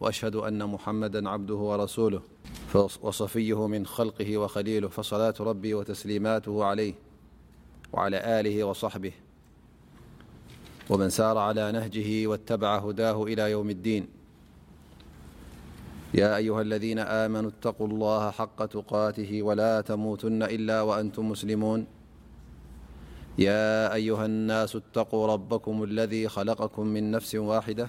وهأن ممه ورسولهوصفه من خله وخليلهلربهله صبمسارعلى نهه واتعهداهإل يومايياين آمنتقو الله حق اته ولا تموتن إلا ون مسلميااانااتقوا ربم الذي خلقم من نفسواحدة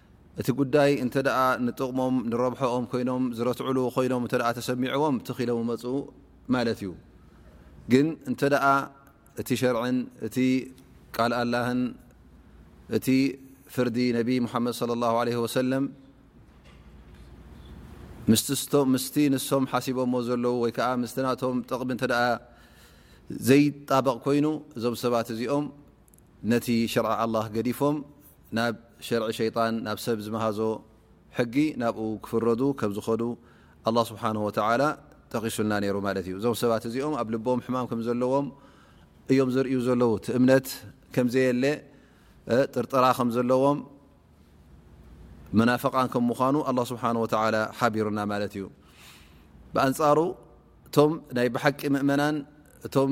እቲ ጉዳይ እንተ ንጥቕሞም ንረብሐኦም ኮይኖም ዝረትዕሉ ኮይኖም እተ ተሰሚዕዎም ትኽ ኢሎም መፁ ማለት እዩ ግን እንተ እቲ ሸርዕን እቲ ቃል ኣላህን እቲ ፍርዲ ነቢ ሙሓመድ صለ ላه ለ ወሰለም ምስቲ ንሶም ሓሲቦዎ ዘለዉ ወይ ከዓ ምስ ናቶም ጥቕሚ እተ ዘይጣበቕ ኮይኑ እዞም ሰባት እዚኦም ነቲ ሸርዒ ኣላህ ገዲፎም ናብ ሸርዒ ሸይጣን ናብ ሰብ ዝመሃዞ ሕጊ ናብኡ ክፍረዱ ከም ዝኸዱ ኣላህ ስብሓነሁ ወተዓላ ጠቒሱልና ነይሩ ማለት እዩ። እዞም ሰባት እዚኦም ኣብ ልቦም ሕማም ከም ዘለዎም እዮም ዘርእዩ ዘለዉ። እቲ እምነት ከም ዘየለ ጥርጥራ ከም ዘለዎም መናፍቓን ከም ምዃኑ ኣላህ ስብሓነሁ ወተዓላ ሓቢሩና ማለት እዩ። ብኣንጻሩ እቶም ናይ ብሓቂ ምእመናን እቶም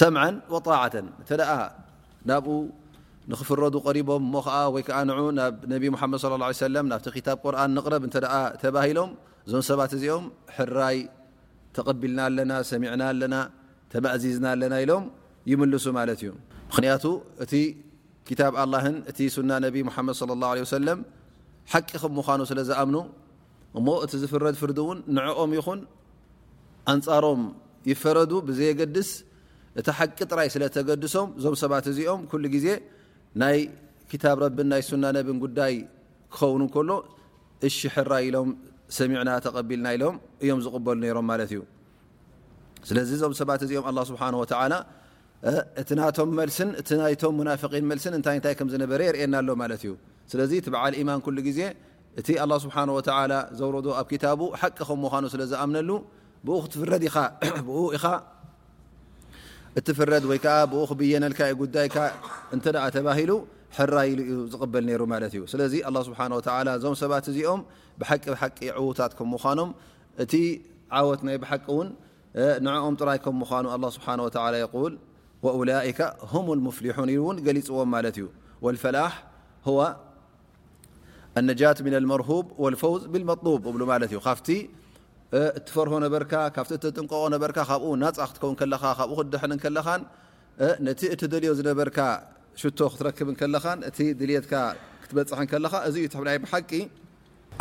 ሰምዐን ወጣዓተን እተ ናብኡ ንክፍረዱ ቀሪቦም እሞ ዓ ወይ ዓ ን ናብ ነቢ ሙሓመድ ص ه ሰለ ናብቲ ክታብ ቁርን ንቕረብ እተ ተባሂሎም እዞም ሰባት እዚኦም ሕራይ ተቐቢልና ኣለና ሰሚዕና ኣለና ተማእዚዝና ኣለና ኢሎም ይምልሱ ማለት እዩ ምክንያቱ እቲ ክታብ ኣላን እቲ ሱና ነቢ ሙሓመድ ص ه ሰለም ሓቂ ከም ምዃኑ ስለ ዝኣምኑ እሞ እቲ ዝፍረድ ፍርዲ እውን ንዕኦም ይኹን ኣንጻሮም ይፈረዱ ብዘየገድስ እቲ ሓቂ ጥራይ ስለ ተገድሶም እዞም ሰባት እዚኦም ኩሉ ግዜ ናይ ክታብ ረብን ናይ ሱና ነብን ጉዳይ ክኸውን እንከሎ እሺ ሕራይ ኢሎም ሰሚዕና ተቐቢልና ኢሎም እዮም ዝቕበሉ ነይሮም ማለት እዩ ስለዚ እዞም ሰባት እዚኦም ኣላ ስብሓን ወተዓላ እቲ ናቶም መልስን እቲ ናይቶም ሙናፍቒን መልስን እንታይ እንታይ ከም ዝነበረ የርእየና ኣሎ ማለት እዩ ስለዚ እቲ በዓል ኢማን ኩሉ ግዜ እቲ ኣላህ ስብሓነሁ ወተዓላ ዘውረዶ ኣብ ክታቡ ሓቂ ከም ምዃኑ ስለ ዝኣምነሉ ብኡ ክትፍረድ ኢኻ ብኡ ኢኻ እትፍረድ ወይ ከዓ ብኡ ክብየነልካ እዩ ጉዳይካ እንተ ደኣ ተባሂሉ ሕራይ ኢሉ እዩ ዝቕበል ነይሩ ማለት እዩ ስለዚ ኣላህ ስብሓነሁ ወተዓላ እዞም ሰባት እዚኦም ብሓቂ ብሓቂ ዕዉታት ከም ምዃኖም እቲ ዓወት ናይ ብሓቂ እውን ንዕኦም ጥራይ ከም ምዃኑ ኣላህ ስብሓነሁ ወተዓላ የቁል ወኡላኢከ ሁም ልሙፍሊሑን ኢሉ እውን ገሊፅዎም ማለት እዩ ወልፈላሕ ህወ ኣነጃት ምና ልመርሁብ ወልፈውዝ ብልመጥሉብ እብሉ ማለት እዩ ካብቲ እትፈርሆ ነበርካ ካብቲ እተጥንቀቆ ነበርካ ካብኡ ናፃ ክትከውን ከለኻ ካብኡ ክትድሕን ከለኻን ነቲ እትደልዮ ዝነበርካ ሽቶ ክትረክብ ከለኻን እቲ ድልትካ ክትበፅሕ ከለኻ እዚ እዩ ናይ ብሓቂ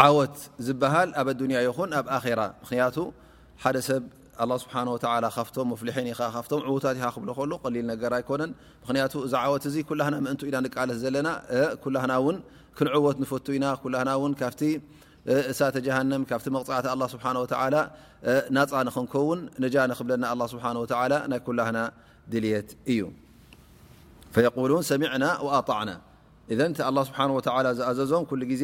ዓወት ዝበሃል ኣብ ኣዱንያ ይኹን ኣብ ኣራ ምክንያቱ ሓደ ሰብ ኣላህ ስብሓነሁ ወተዓላ ካብቶም ሙፍሊሒን ኢኻ፣ ካብቶም ዕዉታት ኢኻ ክብሎ ከሎ ቀሊል ነገር ኣይኮነን። ምኽንያቱ እዚ ዓወት እዚ ኩላህና ምእንትኡ ኢና ንቃለስ ዘለና። ኩላህና እውን ክንዕወት ንፈቱ ኢና። ኩላህና እውን ካብቲ እሳተ ጀሃነም ካብቲ መቕጻዕቲ ኣላህ ስብሓነሁ ወተዓላ ናጻ ንኽንከውን ነጃ ንኽብለና ኣላህ ስብሓነሁ ወተዓላ ናይ ኩላህና ድልየት እዩ። ፈየቁሉን ሰሚዕና ወኣጣዕና ኢዘን እቲ ኣላህ ስብሓነሁ ወተዓላ ዝኣዘዞም ኩሉ ግዜ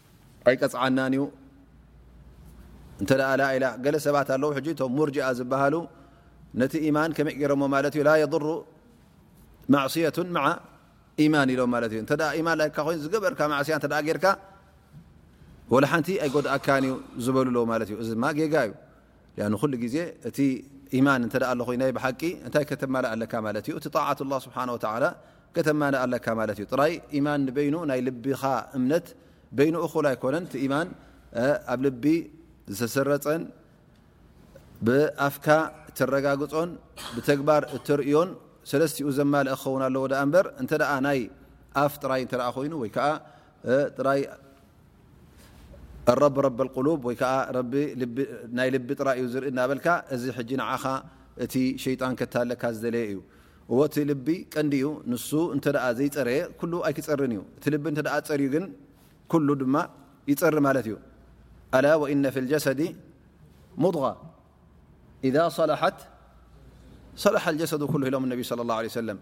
ኣይቀፅዓናን እዩ እንተ ላኢላ ገለ ሰባት ኣለዉ ሕጂ እቶም ሙርጅኣ ዝበሃሉ ነቲ ኢማን ከመይ ገይሮሞ ማለት እዩ ላ የضሩ ማዕስየቱ መዓ ኢማን ኢሎም ማለት እዩ እተ ኢማን ላይካ ኮይኑ ዝገበርካ ማዕስያ እተ ጌርካ ወላ ሓንቲ ኣይጎድኣካን እዩ ዝበሉ ኣለዉ ማለት እዩ እዚ ድማ ጌጋ እዩ ን ኩሉ ግዜ እቲ ኢማን እተ ኣሎ ኮይናይ ብሓቂ እንታይ ከተማልእ ኣለካ ማለት እዩ እቲ ጣዓት ላ ስብሓን ወተላ ከተማንእ ኣለካ ማለት እዩ ጥራይ ኢማን ንበይኑ ናይ ልቢኻ እምነት በይኑ እኹል ኣይኮነን እቲ ኢማን ኣብ ልቢ ዝተሰረፀን ብኣፍካ እተረጋግፆን ብተግባር እተርእዮን ሰለስትኡ ዘማልእ ክኸውን ኣለዎ ዳኣ እምበር እንተ ናይ ኣፍ ጥራይ እተ ኮይኑ ወይ ከዓ ጥራይ ረቢ ረቢ ቁሉብ ወይ ከዓ ናይ ልቢ ጥራይ እዩ ዝርኢ እናበልካ እዚ ሕጂ ንዓኻ እቲ ሸይጣን ከታለካ ዝደለየ እዩ እወ እቲ ልቢ ቀንዲ እዩ ንሱ እንተ ዘይፀረየ ኩሉ ኣይክፀርን እዩ እቲ ልቢ እተ ፀርዩ ግን ኩሉ ድማ ይፀሪ ማለት እዩ ኣላ ወእነ ፊ ልጀሰዲ ሙድغ ኢዛ ሰላሓት ሰላሓ ጀሰዱ ኩሉ ኢሎም ነቢ صለ ላه ለ ሰለም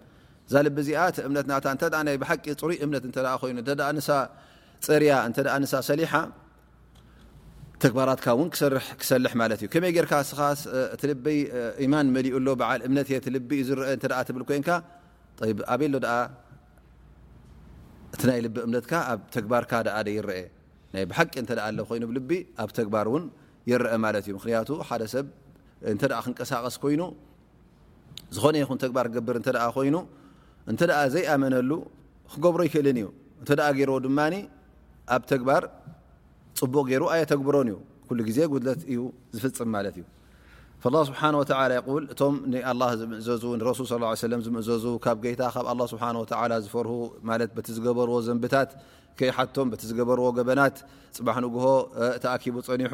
እዛ ልቢ እዚኣ እቲ እምነት ናታ እተ ናይ ብሓቂ ፅሩይ እምነት እተ ኮይኑ እተ ንሳ ፀርያ እተ ንሳ ሰሊሓ ተግባራትካ ውን ክሰርሕ ክሰልሕ ማለት እዩ ከመይ ጌርካ እስኻ እቲ ልበይ ኢማን መሊኡ ኣሎ በዓል እምነት እየ እቲ ልቢ እዩ ዝረአ እንተ ትብል ኮንካ ይብ ኣበይ ኣሎ ደኣ እቲ ናይ ልቢ እምነትካ ኣብ ተግባርካ ደኣ ደይረአ ናይ ብሓቂ እንተ ኣሎ ኮይኑ ልቢ ኣብ ተግባር እውን ይረአ ማለት እዩ ምክንያቱ ሓደ ሰብ እንተ ክንቀሳቀስ ኮይኑ ዝኾነ ይኹን ተግባር ክገብር እንተ ኮይኑ እንተ ዘይኣመነሉ ክገብሮ ይክእልን እዩ እንተ ገይርዎ ድማ ኣብ ተግባር ፅቡቕ ገይሩ ኣየተግብሮን እዩ ኩሉ ግዜ ጉድለት እዩ ዝፍፅም ማለት እዩ ላ ስብሓ ወ ይል እቶም ንኣላ ዝምእዘዙ ንረሱል ስ ሰለም ዝምእዘዙ ካብ ገይታ ካብ ኣላ ስብሓ ወ ዝፈርሁ ማለት በቲ ዝገበርዎ ዘንብታት ከይሓቶም በቲ ዝገበርዎ ገበናት ፅባሕ ንግሆ ተኣኪቡ ፀኒሑ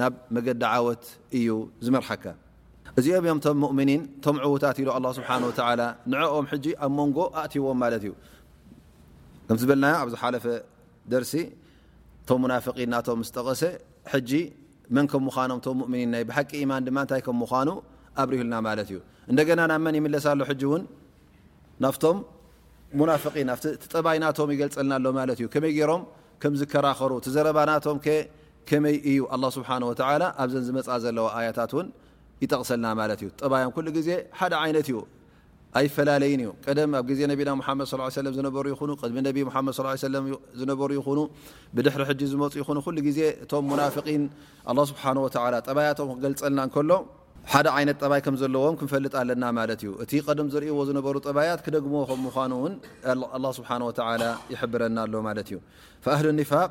ናብ መገዲ ዓወት እዩ ዝመርሓካ። እዚኦም እዮም ቶም ሙእሚኒን ቶም ዕውታት ኢሉ ኣላህ ስብሓነሁ ወተዓላ ንዕኦም ሕጂ ኣብ መንጎ ኣእትይዎም ማለት እዩ። ከም ዝበልናዮ ኣብ ዝሓለፈ ደርሲ ቶም ሙናፍቒን ናቶም ምስ ጠቐሰ ሕጂ መን ከም ምዃኖም ቶም ሙእሚኒን ናይ ብሓቂ ኢማን ድማ እንታይ ከም ምዃኑ ኣብሪሁልና ማለት እዩ። እንደገና ናብ መን ይምለስ ኣሎ ሕጂ እውን ናብቶም ሙናፍቒን ኣብቲ እቲ ጠባይ ናቶም ይገልጸልና ኣሎ ማለት እዩ። ከመይ ገይሮም ከም ዝከራኸሩ እቲ ዘረባ ናቶም ከ ከመይ እዩ ኣላ ስብሓን ወተላ ኣብዘን ዝመፅኣ ዘለዋ ኣያታት እውን ይጠቕሰልና ማለት እዩ ጠባዮም ኩሉ ግዜ ሓደ ዓይነት እዩ ኣይፈላለይን እዩ ቀደም ኣብ ግዜ ነቢና ሓመድ ስ ለ ዝነበሩ ይኹኑ ቅድሚ ነቢ ሓመድ ስ ለ ዝነበሩ ይኹኑ ብድሕሪ ሕጂ ዝመፁ ይኹኑ ኩሉ ግዜ እቶም ሙናፍቒን ኣላ ስብሓን ወተላ ጠባያቶም ክገልፀልና ከሎ ሓደ ዓይነት ጠባይ ከም ዘለዎም ክንፈልጥ ኣለና ማለት እዩ እቲ ቀደም ዝርእዎ ዝነበሩ ጠባያት ክደግምዎ ከም ምኳኑ እውን ኣላ ስብሓን ወተላ ይሕብረና ኣሎ ማለት እዩ ፈኣህል ኒፋቅ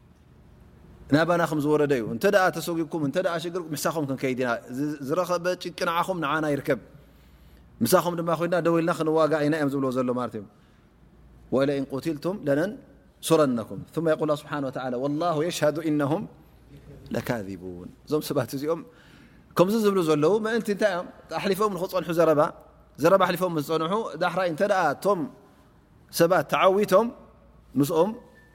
ናባና ከም ዝወረደ እዩ እንተ ተሰጉግኩም እተ ሽግር ምሳኹም ክንከይድ ኢና ዝረኸበ ጭቂ ንዓኹም ንዓና ይርከብ ምሳኹም ድማ ኮይና ደው ኢልና ክንዋጋ ኢና እዮም ዝብልዎ ዘሎ ማለት እዮም ወለእን ቁትልቱም ለነንሱረነኩም ማ የቁል ስብሓ ላ የሽሃዱ እነም ለካቡን እዞም ሰባት እዚኦም ከምዚ ዝብሉ ዘለዉ ምእንቲ እንታይ እዮም ኣሕሊፎም ንክፀንሑ ዘረባ ዘረባ ኣሕሊፎም ዝፀንሑ ዳሕራይ እተ እቶም ሰባት ተዓዊቶም ምስኦም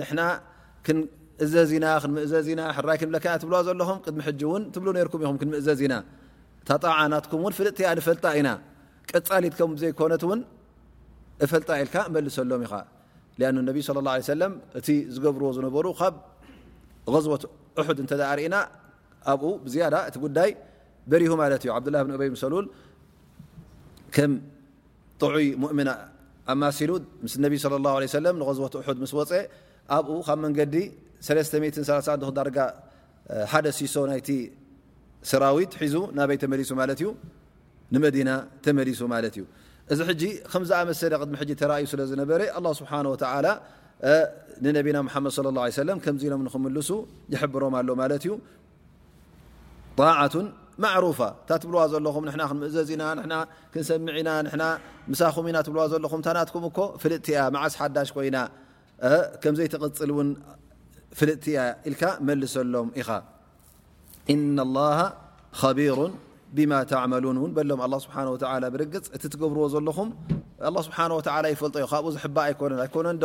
ንሕና ክንእዘዝ ኢና ክንምእዘዝ ኢና ሕራይ ክንብለካ እያ ትብልዋ ዘለኹም ቅድሚ ሕጂ እውን ትብሉ ነርኩም ኢኹም ክንምእዘዝ ኢና እታ ጣዓ ናትኩም እውን ፍልጥቲ እያ ንፈልጣ ኢና ቀፃሊት ከም ዘይኮነት እውን እፈልጣ ኢልካ መልሰሎም ኢኻ ኣ ነቢ ስለ ላ ሰለም እቲ ዝገብርዎ ዝነበሩ ካብ غዝቦት እሑድ እንተ ርእና ኣብኡ ብዝያዳ እቲ ጉዳይ በሪሁ ማለት እዩ ዓብዱላ ብን እበይ ሰሉል ጥዑይ ሙእምን ኣማሲሉ ምስ ነቢ صለ ላه ለ ሰለም ንቐዝወት እሑድ ምስ ወፀ ኣብኡ ካብ መንገዲ ሰለስተ ሚትን ሰላሳን ዶ ዳርጋ ሓደ ሲሶ ናይቲ ሰራዊት ሒዙ ናበይ ተመሊሱ ማለት እዩ ንመዲና ተመሊሱ ማለት እዩ እዚ ሕጂ ከም ዝኣመሰለ ቅድሚ ሕጂ ተራእዩ ስለ ዝነበረ ኣላ ስብሓን ወተዓላ ንነቢና ሙሓመድ ለ ላه ሰለም ከምዚ ኢሎም ንክምልሱ ይሕብሮም ኣሎ ማለት እዩ ጣዓቱ ማሩፋ እታ ትብልዋ ዘለኹም ና ክንምእዘዝ ኢና ክንሰምዕ ኢና ምሳኹም ኢና ትብልዋ ዘለኹም እታ ናትኩም እኮ ፍልጥቲ እያ መዓስ ሓዳሽ ኮይና ከምዘይትቕፅል ውን ፍልጥቲ እያ ኢልካ መልሰሎም ኢኻ እና ላ ከቢሩ ብማ ተዕመሉን ውን በሎም ኣ ስብሓ ብርግፅ እቲ ትገብርዎ ዘለኹም ስብሓ ይፈልጦ ዩ ካብኡ ዝሕባእ ኣይኮነን ኣይኮነንዶ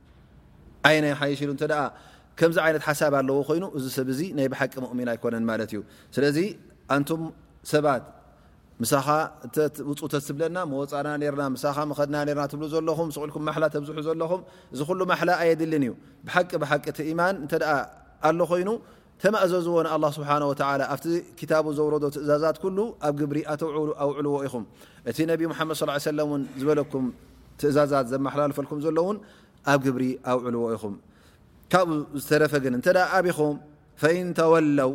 ኣየናይ ይሓይሽ ኢሉ እንተ ከምዚ ዓይነት ሓሳብ ኣለዎ ኮይኑ እዚ ሰብ እዚ ናይ ብሓቂ ሙእሚን ኣይኮነን ማለት እዩ ስለዚ ኣንቱም ሰባት ምሳኻ ውፁ ተስብለና መወፃእና ነርና ምሳኻ መኸድና ነርና ትብሉ ዘለኹም ስቁልኩም ማሓላ ተብዝሑ ዘለኹም እዚ ኩሉ ማሓላ ኣየድልን እዩ ብሓቂ ብሓቂ እቲ ኢማን እንተ ኣሎ ኮይኑ ተማእዘዝዎ ንኣላህ ስብሓነሁ ወተዓላ ኣብቲ ክታቡ ዘውረዶ ትእዛዛት ኩሉ ኣብ ግብሪ ኣተውዕሉ ኣውዕልዎ ኢኹም እቲ ነቢ ሙሓመድ ሰለላሁ ዐለይሂ ወሰለም እውን ዝበለኩም ትእዛዛት ዘመሓላልፈልኩም ዘሎ እውን ኣብ ግብሪ ኣውዕልዎ ኢኹም ካብኡ ዝተረፈ ግን እንተ ኣቢኹም ፈኢን ተወለው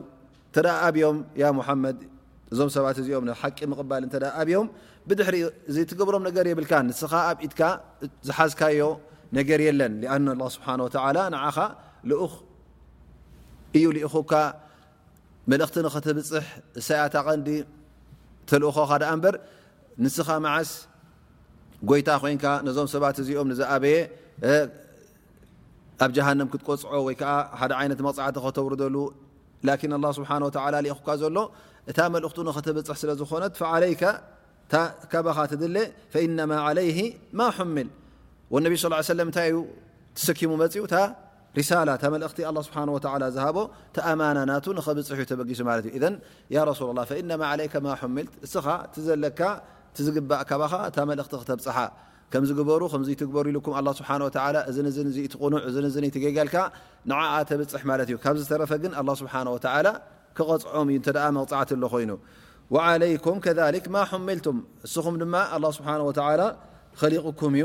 እንተ ኣብዮም ያ ሙሓመድ እዞም ሰባት እዚኦም ንሓቂ ምቕባል እንተ ኣብዮም ብድሕሪ እዚ ትገብሮም ነገር የብልካ ንስኻ ኣብ ኢድካ ዝሓዝካዮ ነገር የለን ኣን ኣላ ስብሓን ወተዓላ ንዓኻ ልኡኽ እዩ ልኢኹካ መልእኽቲ ንኸተብፅሕ እሳያ እታ ቐንዲ ተልእኾኻ ደኣ እምበር ንስኻ መዓስ ጎይታ ኮይንካ ነዞም ሰባት እዚኦም ንዝኣበየ ኣብ ጀሃንም ክትቆፅዖ ወይ ከዓ ሓደ ዓይነት መቕፃዕቲ ከተውርደሉ ላኪን ኣላ ስብሓን ወተላ ልኢኹካ ዘሎ እታ መልእኽቱ ንኸተብፅሕ ስለ ዝኾነት ፈዓለይካ እታ ካባኻ ትድለ ፈኢነማ ዓለይህ ማ ሑምል ወነቢ ስ ሰለም እንታይ እዩ ትሰኪሙ መፅኡ ሪሳላ እታ መልእኽቲ ኣላህ ስብሓነ ወተዓላ ዝሃቦ እቲ ኣማና ናቱ ንኸብጽሕ እዩ ተበጊሱ ማለት እዩ። ኢዘን ያ ረሱላ ላህ ፈኢነማ ዓለይከ ማ ሑሚልት እስኻ እቲ ዘለካ እቲ ዝግባእ ካባኻ እታ መልእኽቲ ክተብጽሓ ከምዚ ግበሩ ከምዚ ትግበሩ ኢሉኩም ኣላህ ስብሓነ ወተዓላ እዝን እዝን እዚ እቲ ቁኑዕ እዝን እዝን እቲ ጌጋ ኢልካ ንዓኣ ተብጽሕ ማለት እዩ። ካብዚ ዝተረፈ ግን ኣላህ ስብሓነ ወተዓላ ክቐጽዖም እዩ እንተ ደኣ መቕጻዕቲ ኣሎ ኮይኑ። ወዓለይኩም ከዛሊክ ማ ሑሚልቱም እስኹም ድማ ኣላህ ስብሓነ ወተዓላ ኸሊቑኩም እዩ።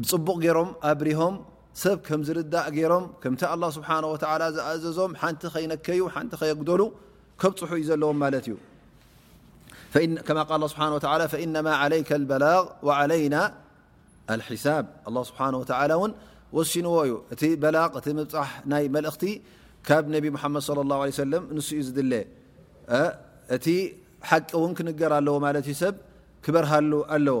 ብጽቡቕ ገይሮም ኣብሪሆም ሰብ ከም ዝርዳእ ገይሮም ከምቲ ኣላ ስብሓን ወተላ ዝኣዘዞም ሓንቲ ከይነከዩ ሓንቲ ከየጉደሉ ከብፅሑ እዩ ዘለዎም ማለት እዩ ከማ ቃል ስብሓ ወላ ፈኢነማ ዓለይከ ልበላግ ዓለይና ኣልሒሳብ ኣላ ስብሓን ወተላ እውን ወሲንዎ እዩ እቲ በላቕ እቲ ምብፃሕ ናይ መልእኽቲ ካብ ነቢ ሙሓመድ ለ ላ ለ ሰለም ንስ እዩ ዝድለ እቲ ሓቂ እውን ክንገር ኣለዎ ማለት እዩ ሰብ ክበርሃሉ ኣለዎ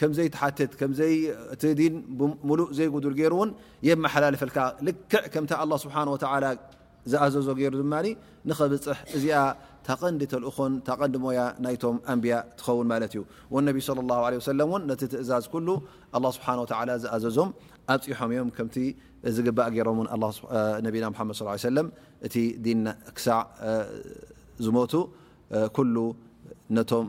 ከም ዘይትሓትት ከም እቲ ዲን ብምሉእ ዘይጉዱል ገይሩ እውን የመሓላልፈልካ ልክዕ ከምቲ ኣላ ስብሓን ወተላ ዝኣዘዞ ገይሩ ድማ ንኸብፅሕ እዚኣ ታቐንዲ ተልእኾን ታቐንዲ ሞያ ናይቶም ኣንብያ ትኸውን ማለት እዩ ወነቢ ለ ላ ለ ሰለም እውን ነቲ ትእዛዝ ኩሉ ኣላ ስብሓን ወተላ ዝኣዘዞም ኣብፂሖም እዮም ከምቲ ዝግባእ ገይሮም ን ነቢና ሓመድ ስ ሰለም እቲ ዲን ክሳዕ ዝሞቱ ኩሉ ነቶም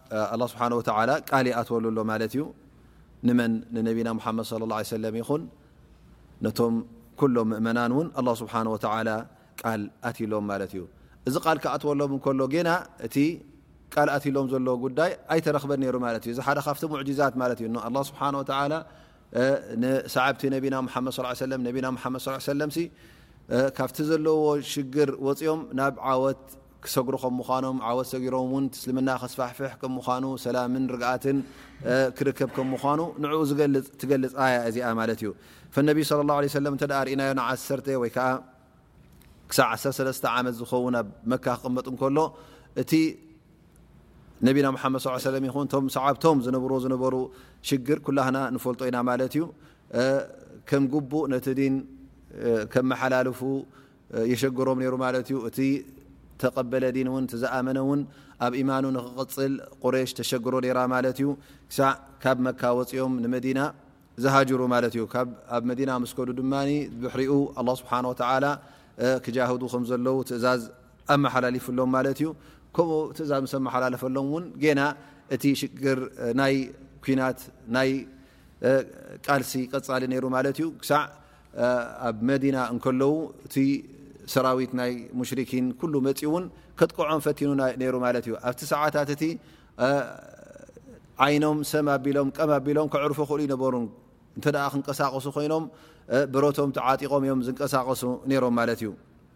ኣላህ ስብሓነሁ ወተዓላ ቃል ይኣትወሉ ኣሎ ማለት እዩ። ንመን ንነቢና ሙሓመድ ሰለላሁ ዐለይሂ ወሰለም ይኹን ነቶም ኩሎም ምእመናን እውን ኣላህ ስብሓነሁ ወተዓላ ቃል ኣትዩሎም ማለት እዩ። እዚ ቃል ክኣትወሎም እንከሎ ጌና እቲ ቃል ኣትዩሎም ዘሎ ጉዳይ ኣይተረኽበን ነይሩ ማለት እዩ። እዚ ሓደ ካብቲ ሙዕጂዛት ማለት እዩ። ኣላህ ስብሓነሁ ወተዓላ ንሰዓብቲ ነቢና ሙሓመድ ሰለላሁ ዐለይሂ ወሰለም ነቢና ሙሓመድ ሰለላሁ ዐለይሂ ወሰለምሲ ካብቲ ዘለዎ ሽግር ወፂኦም ናብ ዓወት ክሰግሩ ከም ምዃኖም ዓወት ሰጊሮም እውን ትስልምና ከስፋሕፍሕ ከም ምዃኑ ሰላምን ርግኣትን ክርከብ ከም ምዃኑ ንዕኡ ዝገልፅ ትገልፅ ኣያ እዚኣ ማለት እዩ ፈነቢ ስለ ላ ለ ሰለም እንተደኣ ርኢናዮ ንዓሰርተ ወይ ከዓ ክሳብ ዓሰርተ ሰለስተ ዓመት ዝኸውን ኣብ መካ ክቕመጥ እንከሎ እቲ ነቢና መሓመድ ስ ሰለም ይኹን እቶም ሰዓብቶም ዝነብርዎ ዝነበሩ ሽግር ኩላህና ንፈልጦ ኢና ማለት እዩ ከም ግቡእ ነቲ ዲን ከመሓላልፉ የሸግሮም ነሩ ማለት እዩ እቲ ተቀበለ ዲን ውን ዝኣመነ ውን ኣብ ኢማኑ ንክቅፅል ቁሬሽ ተሸግሮ ነራ ማለት እዩ ክሳዕ ካብ መካ ወፅኦም ንመዲና ዝሃጅሩ ማለት እዩ ኣብ መዲና ምስ ከዱ ድማ ብሕሪኡ ኣላ ስብሓን ወተላ ክጃህዱ ከም ዘለዉ ትእዛዝ ኣመሓላሊፍሎም ማለት እዩ ከምኡ ትእዛዝ ምስ ኣመሓላለፈሎም ውን ጌና እቲ ሽግር ናይ ኩናት ናይ ቃልሲ ቀፃሊ ነሩ ማለት እዩ ክሳዕ ኣብ መዲና እንከለዉ እቲ ሰራዊት ናይ ሙሽሪኪን ኩሉ መፂኡ እውን ከጥቅዖም ፈቲኑ ነይሩ ማለት እዩ ኣብቲ ሰዓታት እቲ ዓይኖም ሰም ኣቢሎም ቀም ኣቢሎም ከዕርፉ ክእሉ ይነበሩ እንተ ክንቀሳቀሱ ኮይኖም ብረቶም ተዓጢቆም እዮም ዝንቀሳቀሱ ነይሮም ማለት እዩ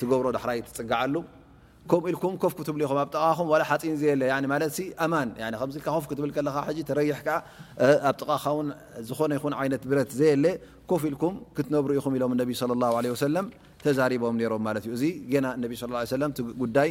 ትገብሮ ዳሕራይ ትፅግዓሉ ከምኡ ኢልኩም ኮፍ ክትብሉ ኢኹም ኣብ ጥቓኹም ዋላ ሓፂን ዘየለ ማለት ኣማን ከምዚ ኢልካ ኮፍ ክትብል ከለኻ ሕጂ ተረይሕ ከዓ ኣብ ጥቓኻ ውን ዝኾነ ይኹን ዓይነት ብረት ዘየለ ኮፍ ኢልኩም ክትነብሩ ኢኹም ኢሎም ነቢ ስለ ላ ለ ወሰለም ተዛሪቦም ነይሮም ማለት እዩ እዚ ገና ነቢ ስ ሰለም እቲ ጉዳይ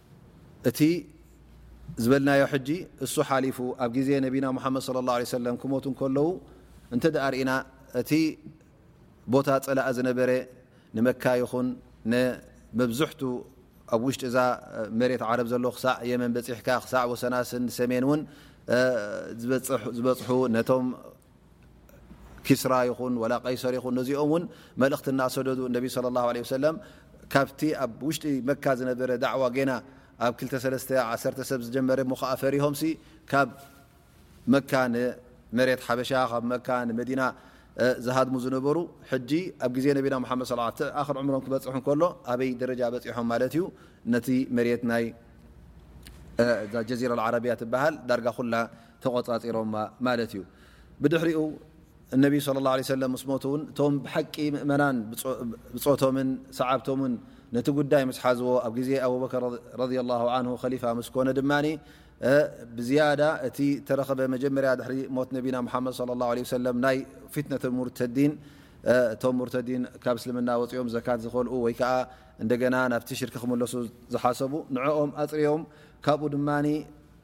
እቲ ዝበልናዮ ሕጂ እሱ ሓሊፉ ኣብ ግዜ ነቢና ሙሓመድ ሶለ ላሁ ዓለይሂ ወሰለም ክሞቱ እንከለዉ እንተድኣ ርኢና እቲ ቦታ ጸላኢ ዝነበረ ንመካ ይኹን ንመብዝሕቱ ኣብ ውሽጢ እዛ መሬት ዓረብ ዘሎ ክሳዕ የመን በጺሕካ ክሳዕ ወሰናስን ሰሜን እውን ዝበጽሑ ነቶም ኪስራ ይኹን ወላ ቀይሰር ይኹን ነዚኦም እውን መልእኽቲ እናሰደዱ ነቢ ስለ ላ ለ ሰለም ካብቲ ኣብ ውሽጢ መካ ዝነበረ ዳዕዋ ገና ኣብ ክልተ ሰለስተ ዓሰርተ ሰብ ዝጀመረ እሞ ከዓ ፈሪሆም ሲ ካብ መካ ንመሬት ሓበሻ ካብ መካ ንመዲና ዝሃድሙ ዝነበሩ ሕጂ ኣብ ግዜ ነቢና ሓመድ ስ ኣብቲ ኣክር ዕምሮም ክበፅሑ ከሎ ኣበይ ደረጃ በፂሖም ማለት እዩ ነቲ መሬት ናይ ጀዚራ ዓረብያ ትበሃል ዳርጋ ኩላ ተቆጻጺሮማ ማለት እዩ ብድሕሪኡ እነቢ صለ ላه ሰለ ምስ ሞቱ ውን እቶም ብሓቂ ምእመናን ብፆቶምን ሰዓብቶምን ነቲ ጉዳይ ምስ ሓዝዎ ኣብ ግዜ ኣቡበከር ረ ን ከሊፋ ምስ ኮነ ድማ ብዝያዳ እቲ ተረኸበ መጀመርያ ድሪ ሞት ነቢና ሓመድ صለ ላه ለ ሰለም ናይ ፊትነት ሙርተዲን እቶም ሙርተዲን ካብ እስልምና ወፂኦም ዘካት ዝኸልኡ ወይ ከዓ እንደገና ናብቲ ሽርክ ክምለሱ ዝሓሰቡ ንኦም ኣፅርኦም ካብኡ ድማ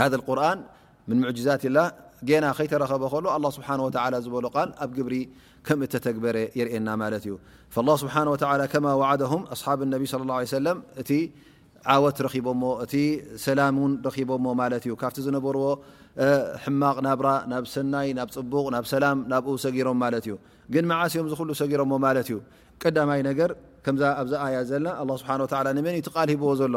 ሃذ ቁርን ምን ሙዕጅዛት ላ ገና ከይተረኸበ ከሎ ኣላ ስብሓን ወተላ ዝበሎ ቃል ኣብ ግብሪ ከም እተተግበረ የርእና ማለት እዩ ላ ስብሓን ወተላ ከማ ዋዓደሁም ኣስሓብ ነቢ ስለ ላ ሰለም እቲ ዓወት ረኺቦሞ እቲ ሰላም እውን ረኺቦሞ ማለት እዩ ካብቲ ዝነበርዎ ሕማቕ ናብራ ናብ ሰናይ ናብ ፅቡቕ ናብ ሰላም ናብኡ ሰጊሮም ማለት እዩ ግን መዓስ እዮም ዝኩሉ ሰጊሮሞ ማለት እዩ ቀዳማይ ነገር ከምዛ ኣብዚ ኣያ ዘላ ኣላ ስብሓን ወተላ ንመን እዩ ትቃል ሂብዎ ዘሎ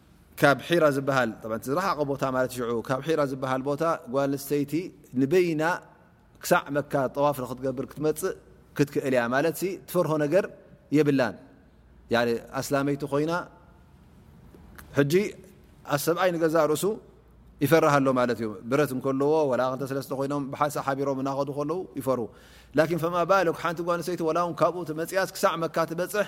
ካብ ሒራ ዝበሃል፣ እቲ ዝረሓቐ ቦታ ማለት እዩ፣ ሽዑ ካብ ሒራ ዝበሃል ቦታ ጓል ኣንስተይቲ ንበይና ክሳዕ መካ ጠዋፍ ንክትገብር ክትመጽእ ክትክእል እያ፣ ማለትሲ ትፈርሆ ነገር የብላን፣ ያኒ ኣስላመይቲ ኮይና፣ ሕጂ ኣሰብኣይ ንገዛእ ርእሱ ይፈርህ ኣሎ ማለት እዩ፣ ብረት እንከለዎ ወላ ክልተ ሰለስተ ኮይኖም ብሓንሳእ ሓቢሮም እናኸዱ ከለዉ ይፈርሁ፣ ላኪን ፈማ ባሉክ ሓንቲ ጓል ኣንስተይቲ ወላ እውን ካብኡ ተመጺኣስ ክሳዕ መካ ትበጽሕ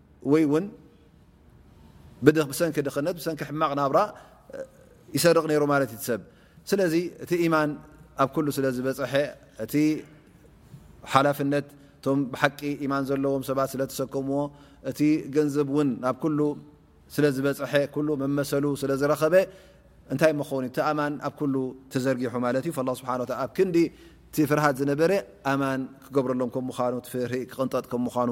ወይ ውን ብሰንኪ ድክነት ብሰንኪ ሕማቅ ናብራ ይሰርቅ ነሩ ማለት እዩ ሰብ ስለዚ እቲ ኢማን ኣብ ኩሉ ስለ ዝበፀሐ እቲ ሓላፍነት እቶም ብሓቂ ኢማን ዘለዎም ሰባት ስለተሰከምዎ እቲ ገንዘብ ውን ናብ ኩሉ ስለ ዝበፀሐ ኩሉ መመሰሉ ስለ ዝረኸበ እንታይ መኸውን እቲ ኣማን ኣብ ኩሉ ተዘርጊሑ ማለት እዩ ላ ስብሓ ኣብ ክንዲ እቲ ፍርሃት ዝነበረ ኣማን ክገብረሎም ከም ምኑ ፍርሂ ክቕንጠጥ ከም ምኑ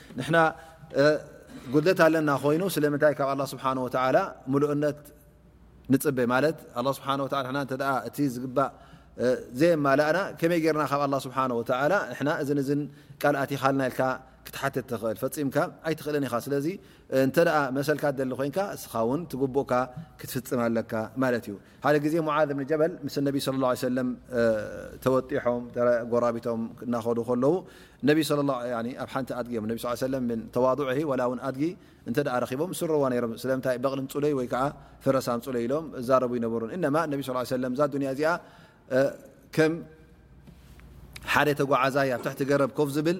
ንሕና ጉድለት ኣለና ኮይኑ ስለምንታይ ካብ ኣላ ስብሓን ወተዓላ ምሉእነት ንፅበ ማለት ኣላ ስብሓን ወላ ንሕና እተ እቲ ዝግባእ ዘየማላእና ከመይ ጌርና ካብ ኣላ ስብሓን ወተዓላ ንሕና እዝን እዝን ቃል ኣቲኻልና ኢልካ ክትሓትት ትኽእል ፈፂምካ ኣይትኽእልን ኢኻ ስለዚ እንተ መሰልካ ደሊ ኮይንካ እስኻ ውን ትግቡእካ ክትፍፅም ኣለካ ማለት እዩ ሓደ ግዜ ሙዓዝ ብን ጀበል ምስ ነቢ ስለ ላሁ ሰለም ተወጢሖም ጎራቢቶም እናኸዱ ከለዉ ነቢ ስለ ላ ኣብ ሓንቲ ኣድጊ እዮም ነቢ ስ ሰለም ምን ተዋዱዕሂ ዋላ እውን ኣድጊ እንተ ደኣ ረኺቦም ዝስረዋ ነይሮም ስለምንታይ በቕሊ ኣምፁለይ ወይ ከዓ ፈረስ ኣምፁለይ ኢሎም እዛረቡ ይነበሩን እነማ ነቢ ስ ሰለም እዛ ዱንያ እዚኣ ከም ሓደ ተጓዓዛይ ኣብ ትሕቲ ገረብ ኮፍ ዝብል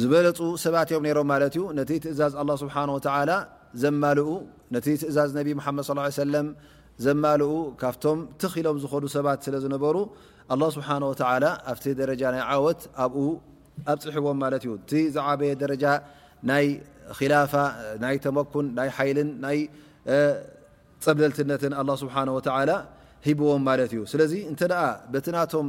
ዝበለጹ ሰባት እዮም ነይሮም ማለት እዩ። ነቲ ትእዛዝ ኣላህ ስብሓነሁ ወተዓላ ዘማልኡ፣ ነቲ ትእዛዝ ነብዪ ሙሓመድ ሰለላሁ ዓለይሂ ወሰለም ዘማልኡ ካብቶም ትኽ ኢሎም ዝኸዱ ሰባት ስለ ዝነበሩ ኣላህ ስብሓነሁ ወተዓላ ኣብቲ ደረጃ ናይ ዓወት ኣብኡ ኣብጽሕዎም ማለት እዩ። እቲ ዝዓበየ ደረጃ ናይ ኺላፋ፣ ናይ ተመኩን፣ ናይ ሓይልን ናይ ጸብለልትነትን ኣላህ ስብሓነሁ ወተዓላ ሂብዎም ማለት እዩ። ስለዚ እንተደኣ በቲ ናቶም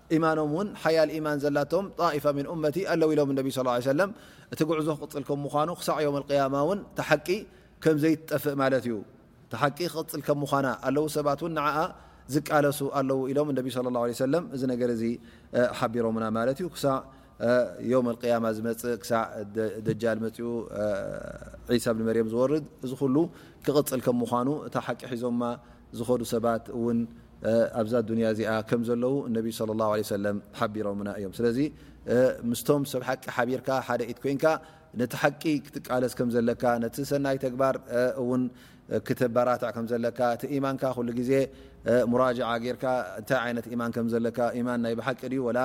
ኢማኖም ውን ሓያል ኢማን ዘላቶም ጣኢፋ ምን ኡመቲ ኣለው ኢሎም ነቢ ስ ለ ሰለም እቲ ጉዕዞ ክቕፅል ከም ምዃኑ ክሳዕ ዮም ኣልቅያማ ውን እታ ሓቂ ከምዘይትጠፍእ ማለት እዩ እታ ሓቂ ክቕፅል ከም ምዃና ኣለው ሰባት ውን ንዓኣ ዝቃለሱ ኣለው ኢሎም ነቢ ስለ ላ ሰለም እዚ ነገር እዚ ሓቢሮምና ማለት እዩ ክሳዕ ዮም ኣልቅያማ ዝመፅእ ክሳዕ ደጃል መፅኡ ዒሳ ብኒ መርየም ዝወርድ እዚ ኩሉ ክቕፅል ከም ምዃኑ እታ ሓቂ ሒዞማ ዝኸዱ ሰባት እውን ኣብዛ ዱንያ እዚኣ ከም ዘለዉ እነቢ ስለ ላሁ ለ ሰለም ሓቢሮምና እዮም ስለዚ ምስቶም ሰብ ሓቂ ሓቢርካ ሓደ ኢት ኮይንካ ነቲ ሓቂ ክትቃለስ ከም ዘለካ ነቲ ሰናይ ተግባር እውን ክተባራትዕ ከም ዘለካ እቲ ኢማንካ ኩሉ ግዜ ሙራጃዓ ጌርካ እንታይ ዓይነት ኢማን ከም ዘለካ ኢማን ናይ ብሓቂ ድዩ ወላ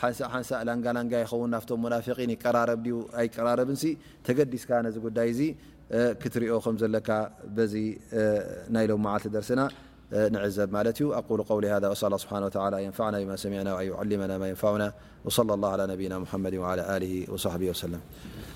ሓንሳእ ሓንሳእ ላንጋ ላንጋ ይኸውን ናፍቶም ሙናፊቒን ይቀራረብ ድዩ ኣይቀራረብንሲ ተገዲስካ ነዚ ጉዳይ እዚ ክትሪኦ ከም ዘለካ በዚ ናይ ሎም መዓልቲ ደርስና ንዕዘብ ማለት እዩ ኣቁሉ ቀውሊ ሃዛ ወስ ኣላ ስብሓን ወተዓላ ኣየንፋዕና ብማ ሰሚዕና ኣዩዓሊመና ማ የንፋዑና ወሰለ ላሁ ዓላ ነቢይና ሙሓመድን ወዓላ ኣሊሂ ወሳሕቢሂ ወሰለም